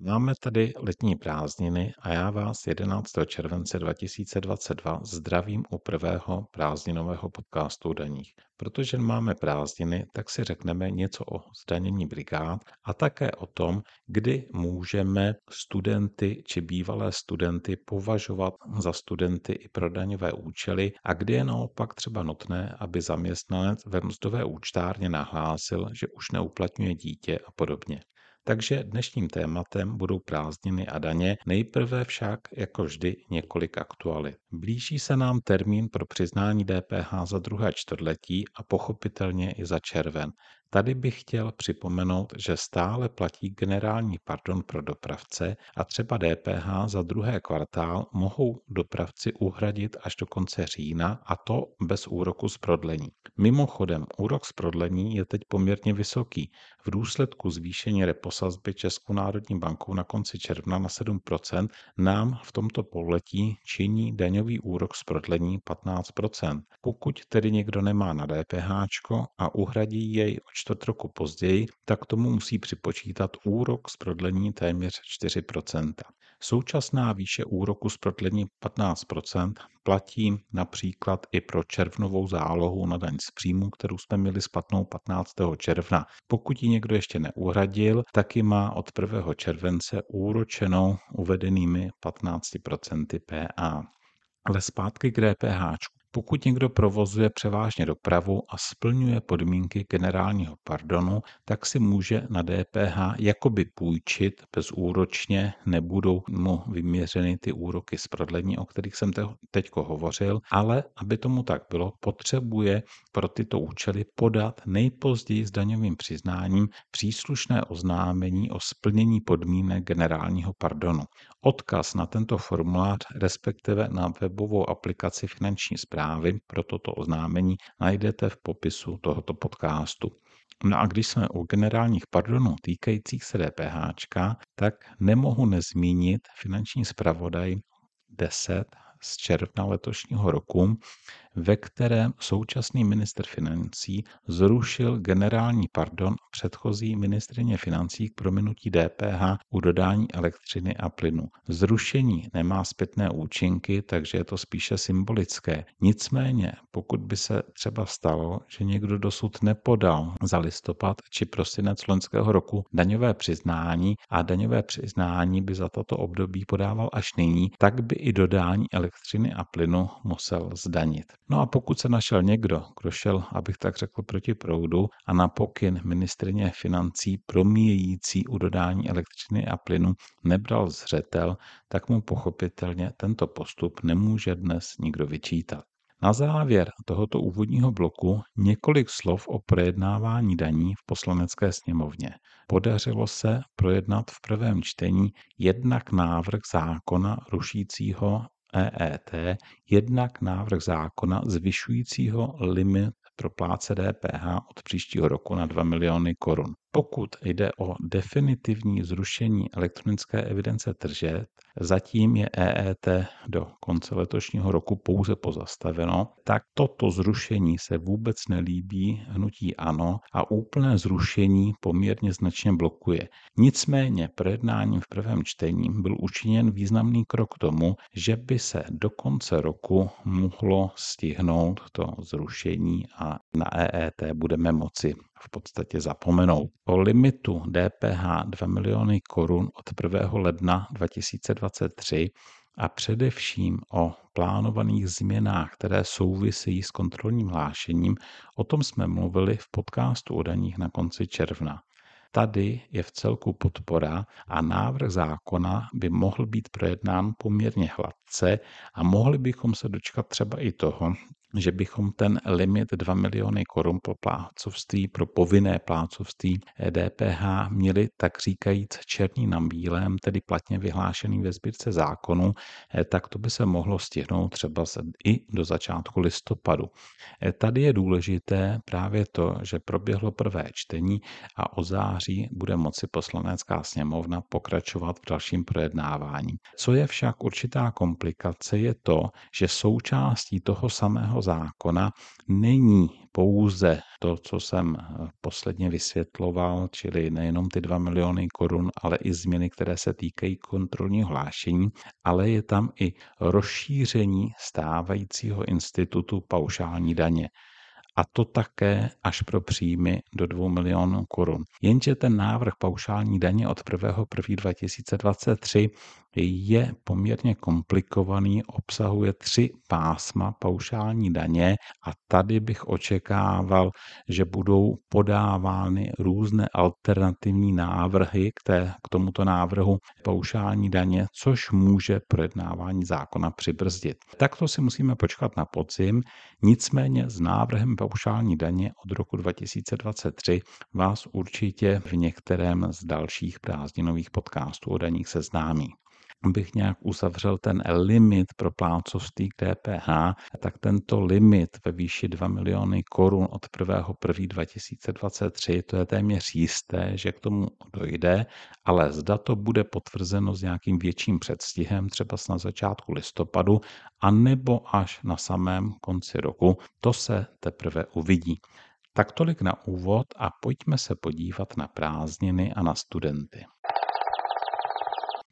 Máme tady letní prázdniny a já vás 11. července 2022 zdravím u prvého prázdninového podcastu o daních. Protože máme prázdniny, tak si řekneme něco o zdanění brigád a také o tom, kdy můžeme studenty či bývalé studenty považovat za studenty i pro daňové účely a kdy je naopak třeba nutné, aby zaměstnanec ve mzdové účtárně nahlásil, že už neuplatňuje dítě a podobně. Takže dnešním tématem budou prázdniny a daně, nejprve však jako vždy několik aktualit. Blíží se nám termín pro přiznání DPH za druhé čtvrtletí a pochopitelně i za červen. Tady bych chtěl připomenout, že stále platí generální pardon pro dopravce a třeba DPH za druhé kvartál mohou dopravci uhradit až do konce října a to bez úroku z prodlení. Mimochodem, úrok z prodlení je teď poměrně vysoký. V důsledku zvýšení reposazby Českou národní bankou na konci června na 7% nám v tomto pololetí činí daňový úrok z prodlení 15%. Pokud tedy někdo nemá na DPH a uhradí jej o čtvrt roku později, tak tomu musí připočítat úrok z prodlení téměř 4%. Současná výše úroku z prodlení 15% platí například i pro červnovou zálohu na daň z příjmu, kterou jsme měli splatnou 15. června. Pokud ji někdo ještě neuhradil, tak má od 1. července úročenou uvedenými 15% PA. Ale zpátky k DPH. Pokud někdo provozuje převážně dopravu a splňuje podmínky generálního pardonu, tak si může na DPH jakoby půjčit bezúročně, nebudou mu vyměřeny ty úroky z prodlení, o kterých jsem teď hovořil, ale aby tomu tak bylo, potřebuje pro tyto účely podat nejpozději s daňovým přiznáním příslušné oznámení o splnění podmínek generálního pardonu. Odkaz na tento formulář, respektive na webovou aplikaci finanční zprávy pro toto oznámení najdete v popisu tohoto podcastu. No a když jsme u generálních pardonů týkajících se DPH, tak nemohu nezmínit finanční zpravodaj 10 z června letošního roku, ve kterém současný minister financí zrušil generální pardon předchozí ministrině financí k prominutí DPH u dodání elektřiny a plynu. Zrušení nemá zpětné účinky, takže je to spíše symbolické. Nicméně, pokud by se třeba stalo, že někdo dosud nepodal za listopad či prosinec loňského roku daňové přiznání a daňové přiznání by za toto období podával až nyní, tak by i dodání elektřiny a plynu musel zdanit. No a pokud se našel někdo, kdo šel, abych tak řekl, proti proudu a na pokyn ministrině financí promíjející u dodání elektřiny a plynu nebral zřetel, tak mu pochopitelně tento postup nemůže dnes nikdo vyčítat. Na závěr tohoto úvodního bloku několik slov o projednávání daní v poslanecké sněmovně. Podařilo se projednat v prvém čtení jednak návrh zákona rušícího EET, jednak návrh zákona zvyšujícího limit pro pláce DPH od příštího roku na 2 miliony korun. Pokud jde o definitivní zrušení elektronické evidence tržeb, zatím je EET do konce letošního roku pouze pozastaveno, tak toto zrušení se vůbec nelíbí hnutí ANO a úplné zrušení poměrně značně blokuje. Nicméně projednáním v prvém čtení byl učiněn významný krok k tomu, že by se do konce roku mohlo stihnout to zrušení a na EET budeme moci v podstatě zapomenout. O limitu DPH 2 miliony korun od 1. ledna 2023 a především o plánovaných změnách, které souvisejí s kontrolním hlášením, o tom jsme mluvili v podcastu o daních na konci června. Tady je v celku podpora a návrh zákona by mohl být projednán poměrně hladce a mohli bychom se dočkat třeba i toho, že bychom ten limit 2 miliony korun pro plácovství, pro povinné plácovství DPH měli tak říkajíc černý na bílém, tedy platně vyhlášený ve sbírce zákonu, eh, tak to by se mohlo stihnout třeba i do začátku listopadu. Eh, tady je důležité právě to, že proběhlo prvé čtení a o září bude moci poslanecká sněmovna pokračovat v dalším projednávání. Co je však určitá komplikace, je to, že součástí toho samého daňového zákona není pouze to, co jsem posledně vysvětloval, čili nejenom ty 2 miliony korun, ale i změny, které se týkají kontrolního hlášení, ale je tam i rozšíření stávajícího institutu paušální daně a to také až pro příjmy do 2 milionů korun. Jenže ten návrh paušální daně od 1.1.2023 je poměrně komplikovaný, obsahuje tři pásma paušální daně a tady bych očekával, že budou podávány různé alternativní návrhy k, té, k tomuto návrhu paušální daně, což může projednávání zákona přibrzdit. Takto si musíme počkat na podzim, nicméně s návrhem paušální daně od roku 2023 vás určitě v některém z dalších prázdninových podcastů o daních seznámí bych nějak uzavřel ten limit pro plácovství k DPH, tak tento limit ve výši 2 miliony korun od 1.1.2023, to je téměř jisté, že k tomu dojde, ale zda to bude potvrzeno s nějakým větším předstihem, třeba na začátku listopadu, anebo až na samém konci roku, to se teprve uvidí. Tak tolik na úvod a pojďme se podívat na prázdniny a na studenty.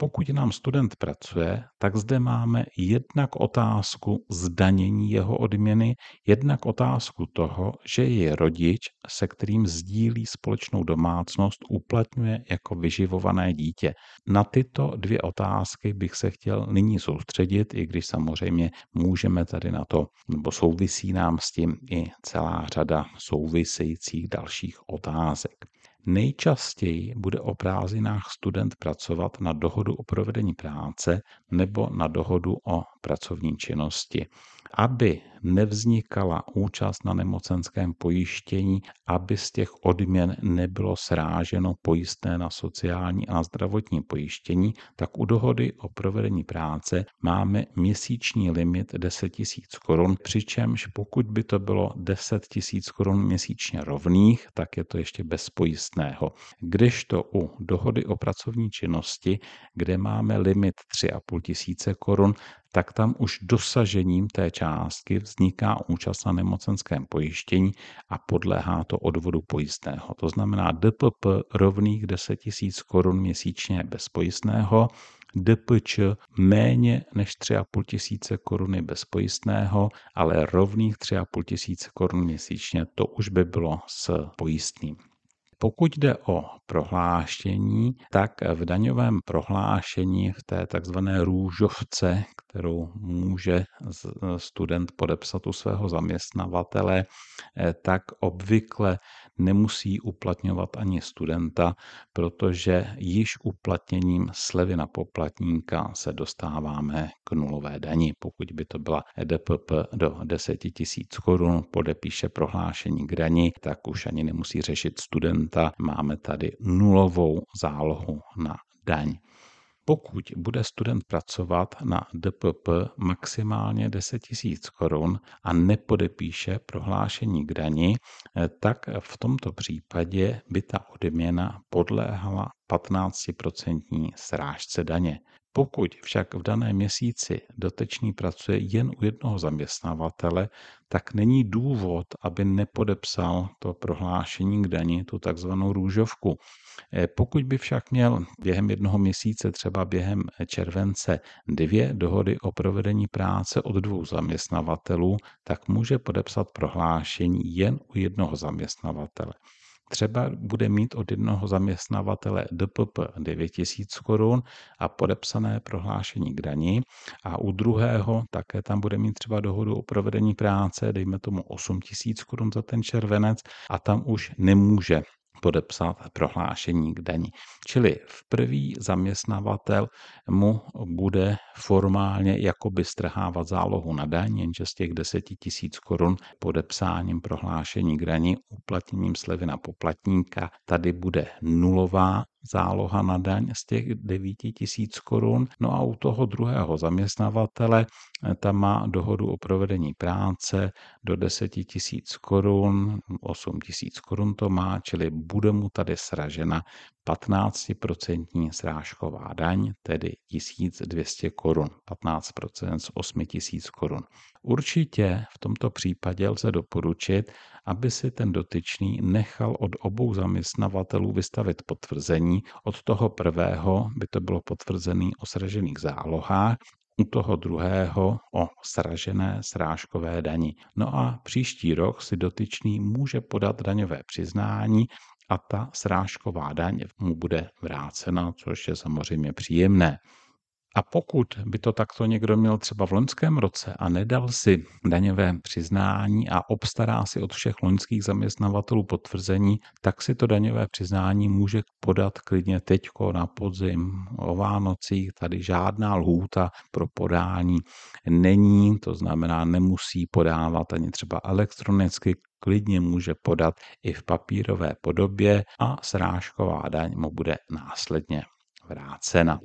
Pokud nám student pracuje, tak zde máme jednak otázku zdanění jeho odměny, jednak otázku toho, že je rodič, se kterým sdílí společnou domácnost, uplatňuje jako vyživované dítě. Na tyto dvě otázky bych se chtěl nyní soustředit, i když samozřejmě můžeme tady na to, nebo souvisí nám s tím i celá řada souvisejících dalších otázek. Nejčastěji bude o prázdninách student pracovat na dohodu o provedení práce nebo na dohodu o pracovní činnosti aby nevznikala účast na nemocenském pojištění, aby z těch odměn nebylo sráženo pojistné na sociální a zdravotní pojištění, tak u dohody o provedení práce máme měsíční limit 10 000 korun, přičemž pokud by to bylo 10 000 korun měsíčně rovných, tak je to ještě bez pojistného. Kdežto u dohody o pracovní činnosti, kde máme limit 3,5 tisíce korun, tak tam už dosažením té částky vzniká účast na nemocenském pojištění a podléhá to odvodu pojistného. To znamená DPP rovných 10 000 korun měsíčně bez pojistného, DPČ méně než 3,5 tisíce koruny bez pojistného, ale rovných 3,5 tisíce korun měsíčně, to už by bylo s pojistným. Pokud jde o prohlášení, tak v daňovém prohlášení v té takzvané růžovce, kterou může student podepsat u svého zaměstnavatele, eh, tak obvykle nemusí uplatňovat ani studenta, protože již uplatněním slevy na poplatníka se dostáváme k nulové dani. Pokud by to byla EDPP do 10 tisíc korun, podepíše prohlášení k dani, tak už ani nemusí řešit studenta. Máme tady nulovou zálohu na daň. Pokud bude student pracovat na DPP maximálně 10 000 korun a nepodepíše prohlášení k dani, eh, tak v tomto případě by ta odměna podléhala 15% srážce daně. Pokud však v daném měsíci dotečný pracuje jen u jednoho zaměstnavatele, tak není důvod, aby nepodepsal to prohlášení k dani, tu takzvanou růžovku. Eh, pokud by však měl během jednoho měsíce, třeba během července, dvě dohody o provedení práce od dvou zaměstnavatelů, tak může podepsat prohlášení jen u jednoho zaměstnavatele třeba bude mít od jednoho zaměstnavatele DPP 9000 korun a podepsané prohlášení k dani. A u druhého také tam bude mít třeba dohodu o provedení práce, dejme tomu 8000 korun za ten červenec a tam už nemůže podepsat prohlášení k daní. Čili v první zaměstnavatel mu bude formálně jakoby strhávat zálohu na daň, jenže z těch 10 tisíc korun podepsáním prohlášení k daní, uplatněním slevy na poplatníka, tady bude nulová záloha na daň z těch 9 tisíc korun. No a u toho druhého zaměstnavatele eh, tam má dohodu o provedení práce do 10 tisíc korun, 8 tisíc korun to má, čili bude mu tady sražena 15% srážková daň, tedy 1200 korun, 15% z 8000 korun. Určitě v tomto případě lze doporučit, aby si ten dotyčný nechal od obou zaměstnavatelů vystavit potvrzení. Od toho prvého by to bylo potvrzený o sražených zálohách, u toho druhého o sražené srážkové dani. No a příští rok si dotyčný může podat daňové přiznání a ta srážková daň mu bude vrácena, což je samozřejmě příjemné. A pokud by to takto někdo měl třeba v loňském roce a nedal si daňové přiznání a obstará si od všech loňských zaměstnavatelů potvrzení, tak si to daňové přiznání může podat klidně teďko na podzim, o Vánocích. Tady žádná lhůta pro podání není, to znamená, nemusí podávat ani třeba elektronicky, klidně může podat i v papírové podobě a srážková daň mu bude následně vrácena.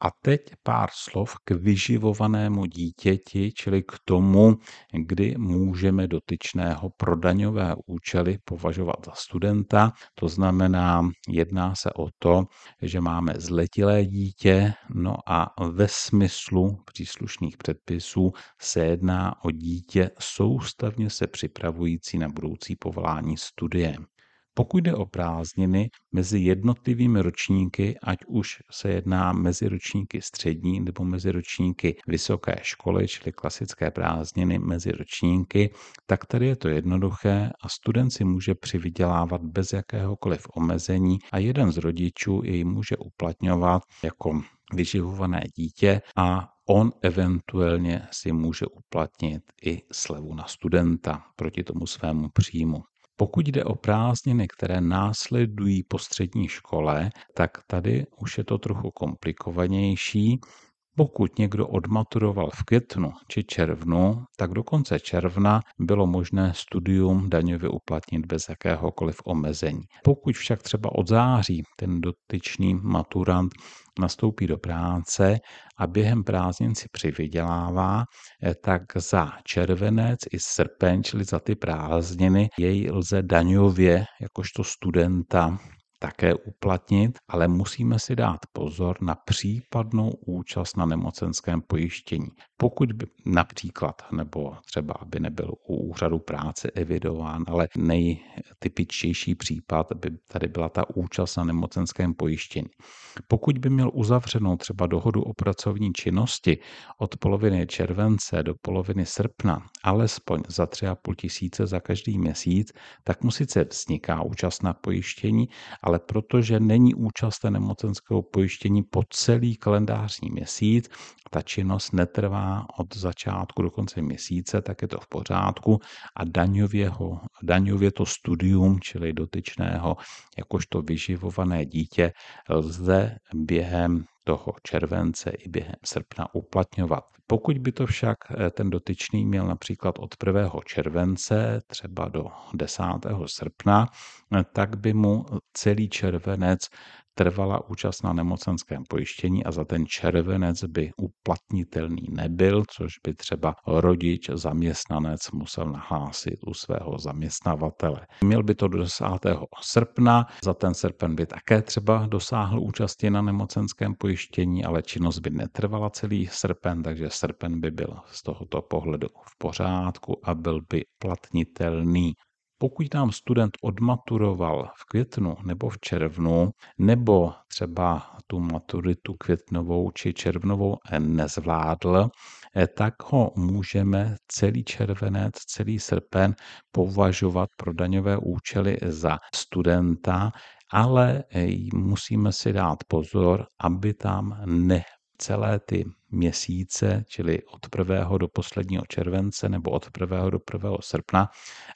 A teď pár slov k vyživovanému dítěti, čili k tomu, kdy můžeme dotyčného pro daňové účely považovat za studenta. To znamená, jedná se o to, že máme zletilé dítě, no a ve smyslu příslušných předpisů se jedná o dítě soustavně se připravující na budoucí povolání studiem. Pokud jde o prázdniny mezi jednotlivými ročníky, ať už se jedná mezi ročníky střední nebo mezi ročníky vysoké školy, čili klasické prázdniny mezi ročníky, tak tady je to jednoduché a student si může přivydělávat bez jakéhokoliv omezení a jeden z rodičů jej může uplatňovat jako vyživované dítě a on eventuálně si může uplatnit i slevu na studenta proti tomu svému příjmu. Pokud jde o prázdniny, které následují po střední škole, tak tady už je to trochu komplikovanější. Pokud někdo odmaturoval v květnu či červnu, tak do konce června bylo možné studium daňově uplatnit bez jakéhokoliv omezení. Pokud však třeba od září ten dotyčný maturant nastoupí do práce a během prázdnin si přivydělává, eh, tak za červenec i srpen, čili za ty prázdniny, jej lze daňově jakožto studenta také uplatnit, ale musíme si dát pozor na případnou účast na nemocenském pojištění. Pokud by například, nebo třeba by nebyl u úřadu práce evidován, ale nejtypičtější případ by tady byla ta účast na nemocenském pojištění. Pokud by měl uzavřenou třeba dohodu o pracovní činnosti od poloviny července do poloviny srpna, alespoň za 3,5 tisíce za každý měsíc, tak mu sice vzniká účast na pojištění, ale protože není účasten nemocenského pojištění po celý kalendářní měsíc, ta činnost netrvá od začátku do konce měsíce, tak je to v pořádku a daňově, ho, daňově to studium, čili dotyčného, jakožto vyživované dítě, lze během toho července i během srpna uplatňovat. Pokud by to však eh, ten dotyčný měl například od 1. července třeba do 10. srpna, eh, tak by mu celý červenec trvala účast na nemocenském pojištění a za ten červenec by uplatnitelný nebyl, což by třeba rodič, zaměstnanec musel nahlásit u svého zaměstnavatele. Měl by to do 10. srpna, za ten srpen by také třeba dosáhl účasti na nemocenském pojištění, ale činnost by netrvala celý srpen, takže srpen by byl z tohoto pohledu v pořádku a byl by platnitelný. Pokud nám student odmaturoval v květnu nebo v červnu, nebo třeba tu maturitu květnovou či červnovou nezvládl, eh, tak ho můžeme celý červenec, celý srpen považovat pro daňové účely za studenta, ale eh, musíme si dát pozor, aby tam ne celé ty měsíce, čili od 1. do posledního července nebo od 1. do 1. srpna,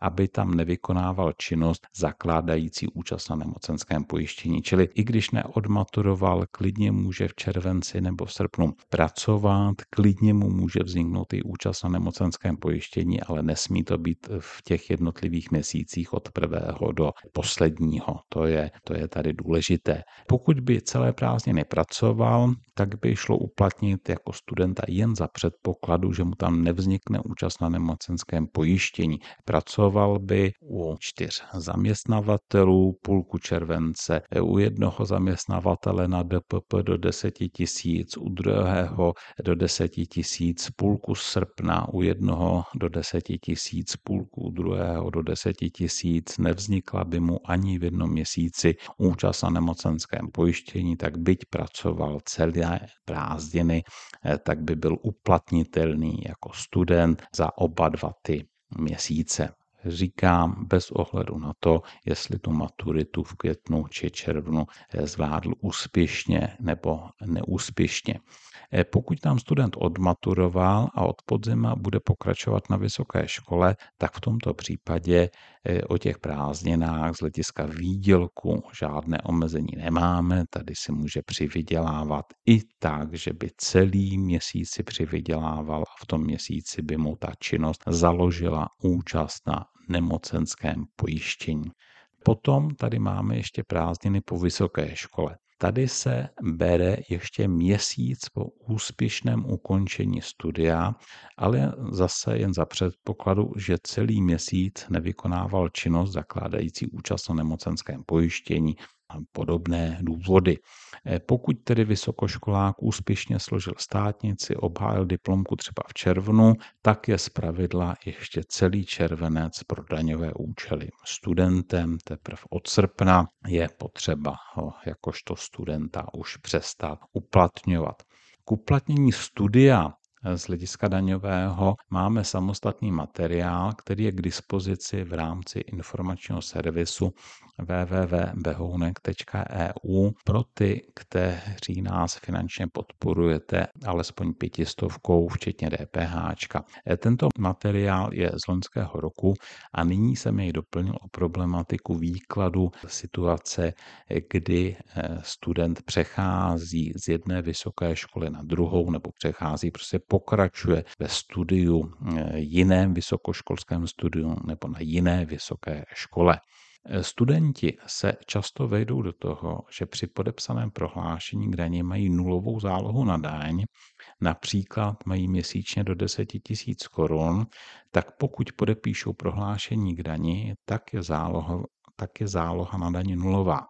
aby tam nevykonával činnost zakládající účast na nemocenském pojištění. Čili i když neodmaturoval, klidně může v červenci nebo v srpnu pracovat, klidně mu může vzniknout i účast na nemocenském pojištění, ale nesmí to být v těch jednotlivých měsících od 1. do posledního. To je, to je tady důležité. Pokud by celé prázdniny pracoval, tak by šlo uplatnit jako studenta jen za předpokladu, že mu tam nevznikne účast na nemocenském pojištění. Pracoval by u čtyř zaměstnavatelů, půlku července u jednoho zaměstnavatele na DPP do 10 tisíc, u druhého do 10 tisíc, půlku srpna u jednoho do 10 tisíc, půlku druhého do 10 tisíc, nevznikla by mu ani v jednom měsíci účast na nemocenském pojištění, tak byť pracoval celé prázdniny, tak by byl uplatnitelný jako student za oba dva ty měsíce. Říkám bez ohledu na to, jestli tu maturitu v květnu či červnu zvládl úspěšně nebo neúspěšně. Eh, pokud tam student odmaturoval a od podzima bude pokračovat na vysoké škole, tak v tomto případě eh, o těch prázdninách z hlediska výdělku žádné omezení nemáme. Tady si může přivydělávat i tak, že by celý měsíc si přivydělával a v tom měsíci by mu ta činnost založila účast na nemocenském pojištění. Potom tady máme ještě prázdniny po vysoké škole. Tady se bere ještě měsíc po úspěšném ukončení studia, ale zase jen za předpokladu, že celý měsíc nevykonával činnost zakládající účast na nemocenském pojištění podobné důvody. Eh, pokud tedy vysokoškolák úspěšně složil státnici, obhájil diplomku třeba v červnu, tak je zpravidla ještě celý červenec pro daňové účely. Studentem teprve od srpna je potřeba ho jakožto studenta už přestat uplatňovat. K uplatnění studia z hlediska daňového máme samostatný materiál, který je k dispozici v rámci informačního servisu www.behounek.eu pro ty, kteří nás finančně podporujete alespoň pětistovkou, včetně DPH. Tento materiál je z loňského roku a nyní jsem jej doplnil o problematiku výkladu situace, kdy eh, student přechází z jedné vysoké školy na druhou nebo přechází, prostě pokračuje ve studiu, eh, jiném vysokoškolském studiu nebo na jiné vysoké škole. Studenti se často vejdou do toho, že při podepsaném prohlášení k daní mají nulovou zálohu na daň, například mají měsíčně do 10 tisíc korun, tak pokud podepíšou prohlášení k dani, tak je záloha, tak je záloha na daně nulová.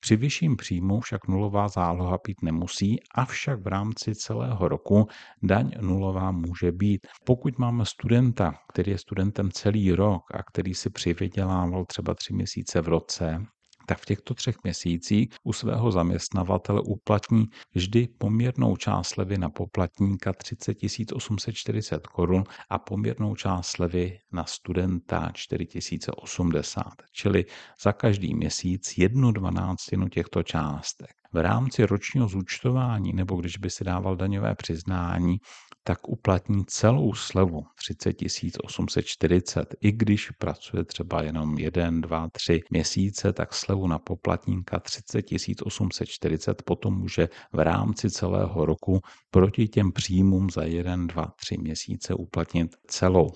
Při vyšším příjmu však nulová záloha být nemusí, avšak v rámci celého roku daň nulová může být. Pokud máme studenta, který je studentem celý rok a který si přivydělával třeba tři měsíce v roce, tak v těchto třech měsících u svého zaměstnavatele uplatní vždy poměrnou část slevy na poplatníka 30 840 korun a poměrnou část slevy na studenta 4080, čili za každý měsíc jednu dvanáctinu těchto částek. V rámci ročního zúčtování nebo když by si dával daňové přiznání, tak uplatní celou slevu 30 840. I když pracuje třeba jenom 1, 2, 3 měsíce, tak slevu na poplatníka 30 840 potom může v rámci celého roku proti těm příjmům za 1, 2, 3 měsíce uplatnit celou.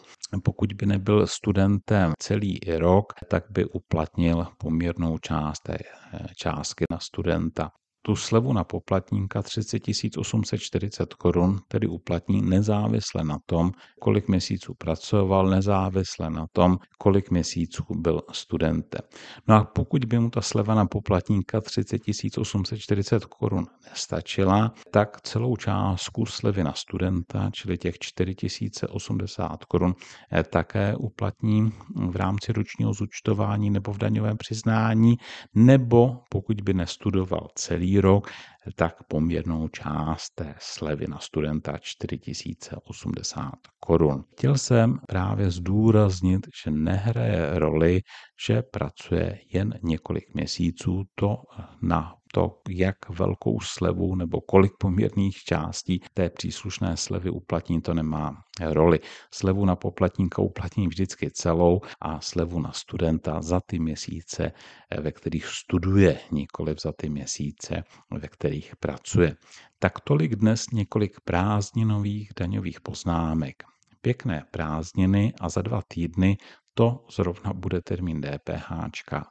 Pokud by nebyl studentem celý rok, tak by uplatnil poměrnou část té eh, částky na studenta tu slevu na poplatníka 30 840 korun tedy uplatní nezávisle na tom, kolik měsíců pracoval, nezávisle na tom, kolik měsíců byl studentem. No a pokud by mu ta sleva na poplatníka 30 840 korun nestačila, tak celou částku slevy na studenta, čili těch 4080 korun, eh, také uplatní v rámci ročního zúčtování nebo v daňovém přiznání, nebo pokud by nestudoval celý rok, tak poměrnou část té slevy na studenta 4080 korun. Chtěl jsem právě zdůraznit, že nehraje roli, že pracuje jen několik měsíců, to na to, jak velkou slevu nebo kolik poměrných částí té příslušné slevy uplatní, to nemá roli. Slevu na poplatníka uplatní vždycky celou a slevu na studenta za ty měsíce, ve kterých studuje, nikoliv za ty měsíce, ve kterých pracuje. Tak tolik dnes několik prázdninových daňových poznámek. Pěkné prázdniny a za dva týdny to zrovna bude termín DPH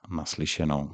naslyšenou.